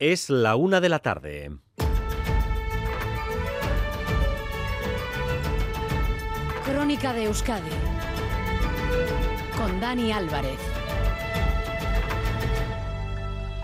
Es la una de la tarde. Crónica de Euskadi con Dani Álvarez.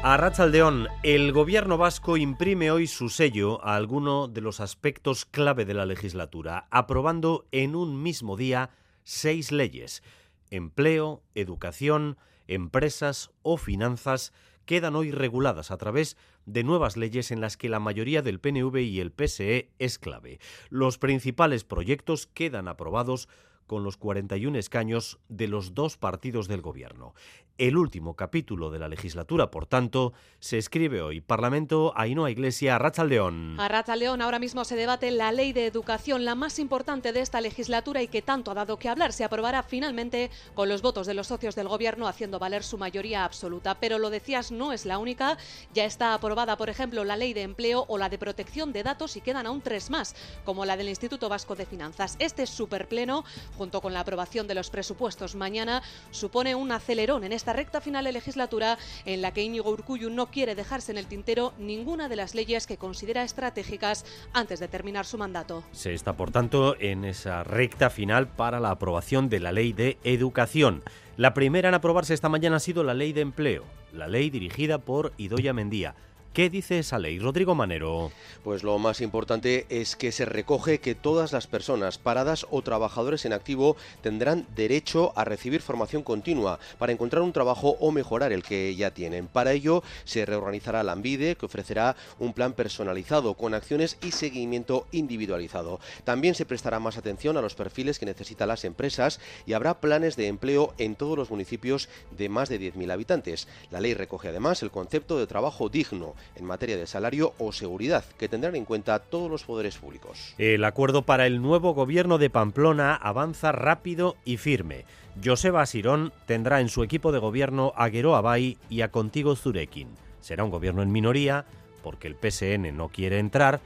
A Rachaldeón, el gobierno vasco imprime hoy su sello a alguno de los aspectos clave de la legislatura, aprobando en un mismo día seis leyes: empleo, educación, empresas o finanzas quedan hoy reguladas a través de nuevas leyes en las que la mayoría del PNV y el PSE es clave. Los principales proyectos quedan aprobados con los 41 escaños de los dos partidos del gobierno. El último capítulo de la legislatura, por tanto, se escribe hoy. Parlamento Ainhoa Iglesia, León. A León ahora mismo se debate la ley de educación, la más importante de esta legislatura y que tanto ha dado que hablar. Se aprobará finalmente con los votos de los socios del gobierno haciendo valer su mayoría absoluta. Pero lo decías, no es la única. Ya está aprobada, por ejemplo, la ley de empleo o la de protección de datos y quedan aún tres más, como la del Instituto Vasco de Finanzas. Este superpleno, junto con la aprobación de los presupuestos mañana, supone un acelerón en esta esta recta final de legislatura en la que Íñigo Urcuyu no quiere dejarse en el tintero ninguna de las leyes que considera estratégicas antes de terminar su mandato. Se está, por tanto, en esa recta final para la aprobación de la ley de educación. La primera en aprobarse esta mañana ha sido la ley de empleo, la ley dirigida por Idoya Mendía. ¿Qué dice esa ley, Rodrigo Manero? Pues lo más importante es que se recoge que todas las personas paradas o trabajadores en activo tendrán derecho a recibir formación continua para encontrar un trabajo o mejorar el que ya tienen. Para ello se reorganizará la ANVIDE, que ofrecerá un plan personalizado con acciones y seguimiento individualizado. También se prestará más atención a los perfiles que necesitan las empresas y habrá planes de empleo en todos los municipios de más de 10.000 habitantes. La ley recoge además el concepto de trabajo digno en materia de salario o seguridad, que tendrán en cuenta todos los poderes públicos. El acuerdo para el nuevo gobierno de Pamplona avanza rápido y firme. Joseba Asirón tendrá en su equipo de gobierno a Guero Abay y a Contigo Zurekin. Será un gobierno en minoría, porque el PSN no quiere entrar,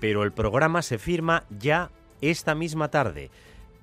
pero el programa se firma ya esta misma tarde.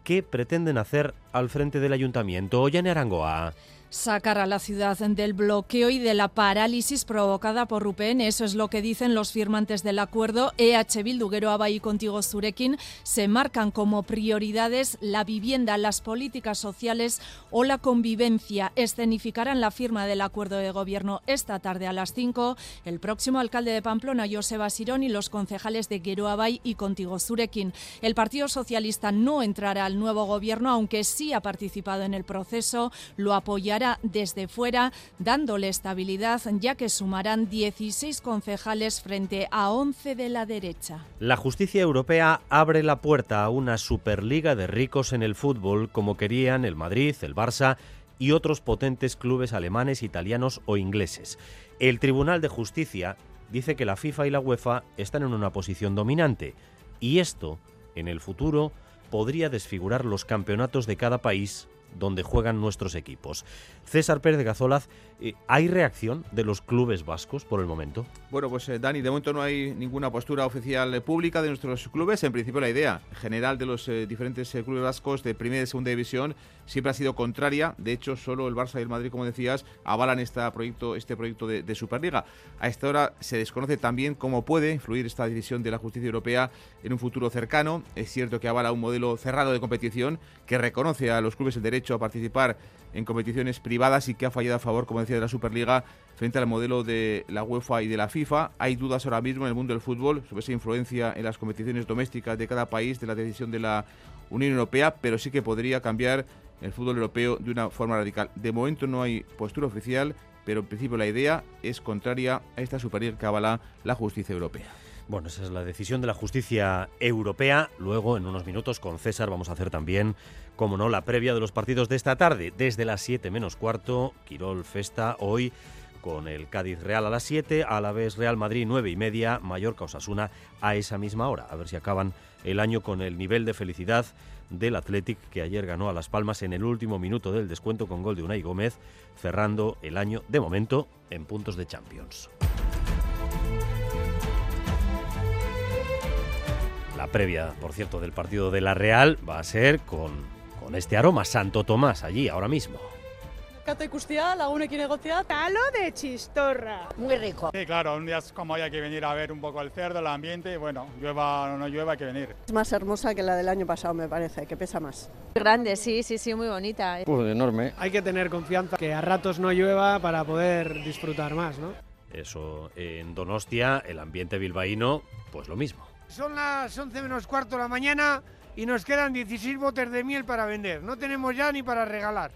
¿Qué pretenden hacer al frente del ayuntamiento? Ollane Arangoa sacar a la ciudad del bloqueo y de la parálisis provocada por Rupen. Eso es lo que dicen los firmantes del acuerdo. EH Bilduguero Abay y Contigo Zurekin se marcan como prioridades la vivienda, las políticas sociales o la convivencia. Escenificarán la firma del acuerdo de gobierno esta tarde a las 5. El próximo alcalde de Pamplona, Joseba Sirón, y los concejales de Abay y Contigo Zurekin. El Partido Socialista no entrará al nuevo gobierno, aunque sí ha participado en el proceso. Lo apoyará desde fuera, dándole estabilidad, ya que sumarán 16 concejales frente a 11 de la derecha. La justicia europea abre la puerta a una superliga de ricos en el fútbol, como querían el Madrid, el Barça y otros potentes clubes alemanes, italianos o ingleses. El Tribunal de Justicia dice que la FIFA y la UEFA están en una posición dominante y esto, en el futuro, podría desfigurar los campeonatos de cada país donde juegan nuestros equipos. César Pérez de Gazolaz, eh, ¿hay reacción de los clubes vascos por el momento? Bueno, pues eh, Dani, de momento no hay ninguna postura oficial eh, pública de nuestros clubes. En principio la idea general de los diferentes clubes vascos de primera y segunda división siempre ha sido contraria. De hecho, solo el Barça y el Madrid, como decías, avalan este proyecto, este proyecto de, de Superliga. A esta hora se desconoce también cómo puede influir esta decisión de la justicia europea en un futuro cercano. Es cierto que avala un modelo cerrado de competición que reconoce a los clubes el derecho a participar en competiciones privadas y que ha fallado a favor, como decía, de la Superliga frente al modelo de la UEFA y de la FIFA. Hay dudas ahora mismo en el mundo del fútbol sobre esa influencia en las competiciones domésticas de cada país de la decisión de la Unión Europea, pero sí que podría cambiar el fútbol europeo de una forma radical. De momento no hay postura oficial, pero en principio la idea es contraria a esta Superliga que avala la justicia europea. Bueno, esa es la decisión de la justicia europea. Luego, en unos minutos, con César vamos a hacer también, como no, la previa de los partidos de esta tarde. Desde las 7 menos cuarto, Quirol Festa, hoy con el Cádiz Real a las 7, a la vez Real Madrid 9 y media, Mallorca Osasuna a esa misma hora. A ver si acaban el año con el nivel de felicidad del Athletic que ayer ganó a Las Palmas en el último minuto del descuento con gol de Unai Gómez, cerrando el año de momento en puntos de Champions. La previa, por cierto, del partido de la Real va a ser con, con este aroma Santo Tomás allí ahora mismo. Kata ikustia, lagunekin egotzea. Talo de chistorra. Muy rico. Sí, claro, un día como hoy hay que venir a ver un poco el cerdo, el ambiente, y bueno, llueva o no llueva, hay que venir. Es más hermosa que la del año pasado, me parece, que pesa más. Grande, sí, sí, sí, muy bonita. Pues enorme. Hay que tener confianza que a ratos no llueva para poder disfrutar más, ¿no? Eso en Donostia, el ambiente bilbaíno, pues lo mismo. Son las 11 menos cuarto de la mañana y nos quedan 16 botes de miel para vender. No tenemos ya ni para regalar.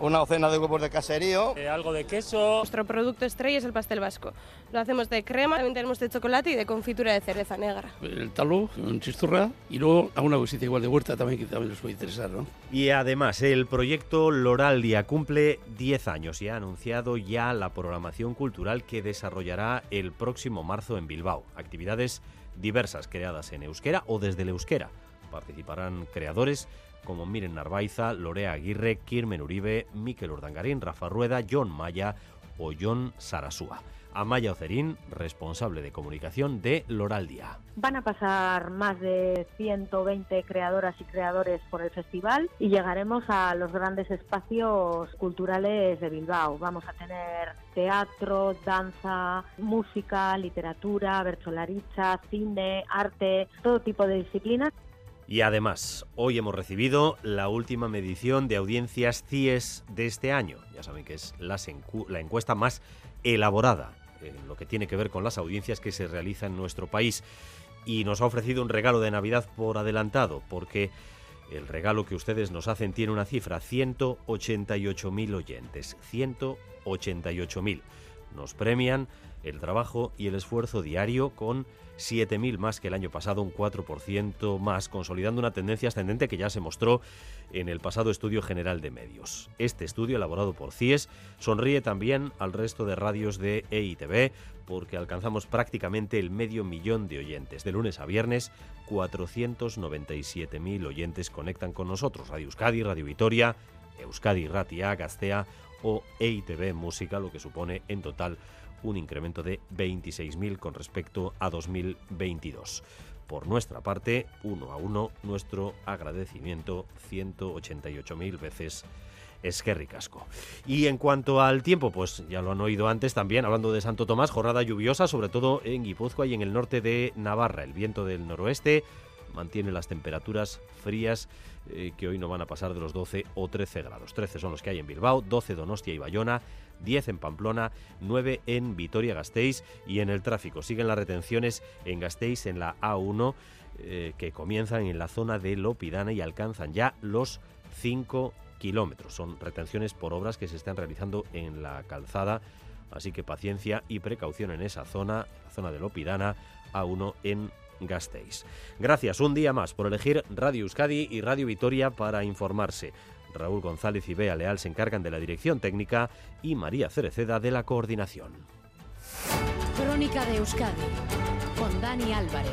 Una docena de huevos de caserío. algo de queso. Nuestro producto estrella es el pastel vasco. Lo hacemos de crema, también tenemos de chocolate y de confitura de cereza negra. El talo, un chisturra y luego alguna cosita igual de huerta también que también les puede interesar, ¿no? Y además, el proyecto Loraldia cumple 10 años y ha anunciado ya la programación cultural que desarrollará el próximo marzo en Bilbao. Actividades diversas creadas en euskera o desde el euskera. Participarán creadores como Miren Narvaiza, Lorea Aguirre, Kirmen Uribe, Miquel Urdangarín, Rafa Rueda, John Maya o John Sarasúa. Amaya Ocerín, responsable de comunicación de Loraldia. Van a pasar más de 120 creadoras y creadores por el festival y llegaremos a los grandes espacios culturales de Bilbao. Vamos a tener teatro, danza, música, literatura, bercholaricha, cine, arte, todo tipo de disciplinas. Y además, hoy hemos recibido la última medición de audiencias CIES de este año. Ya saben que es la, encuesta más elaborada en lo que tiene que ver con las audiencias que se realizan en nuestro país. Y nos ha ofrecido un regalo de Navidad por adelantado, porque el regalo que ustedes nos hacen tiene una cifra, 188.000 oyentes. 188.000. Nos premian el trabajo y el esfuerzo diario con 7.000 más que el año pasado, un 4% más, consolidando una tendencia ascendente que ya se mostró en el pasado estudio general de medios. Este estudio, elaborado por CIES, sonríe también al resto de radios de EITV porque alcanzamos prácticamente el medio millón de oyentes. De lunes a viernes, 497.000 oyentes conectan con nosotros. Radio Euskadi, Radio Vitoria, Euskadi Ratia, Gastea o EITV Música, lo que supone en total un incremento de 26.000 con respecto a 2022. Por nuestra parte, uno a uno, nuestro agradecimiento 188.000 veces es que ricasco. Y en cuanto al tiempo, pues ya lo han oído antes también, hablando de Santo Tomás, jornada lluviosa, sobre todo en Guipúzcoa y en el norte de Navarra. El viento del noroeste mantiene las temperaturas frías eh, que hoy no van a pasar de los 12 o 13 grados. 13 son los que hay en Bilbao, 12 Donostia y Bayona, 10 en Pamplona, 9 en Vitoria-Gasteiz y en el tráfico. Siguen las retenciones en Gasteiz en la A1 eh, que comienzan en la zona de Lopidana y alcanzan ya los 5 kilómetros. Son retenciones por obras que se están realizando en la calzada, así que paciencia y precaución en esa zona, la zona de Lopidana, A1 en Gracias un día más por elegir Radio Euskadi y Radio Vitoria para informarse. Raúl González y Bea Leal se encargan de la dirección técnica y María Cereceda de la coordinación. Crónica de Euskadi con Dani Álvarez.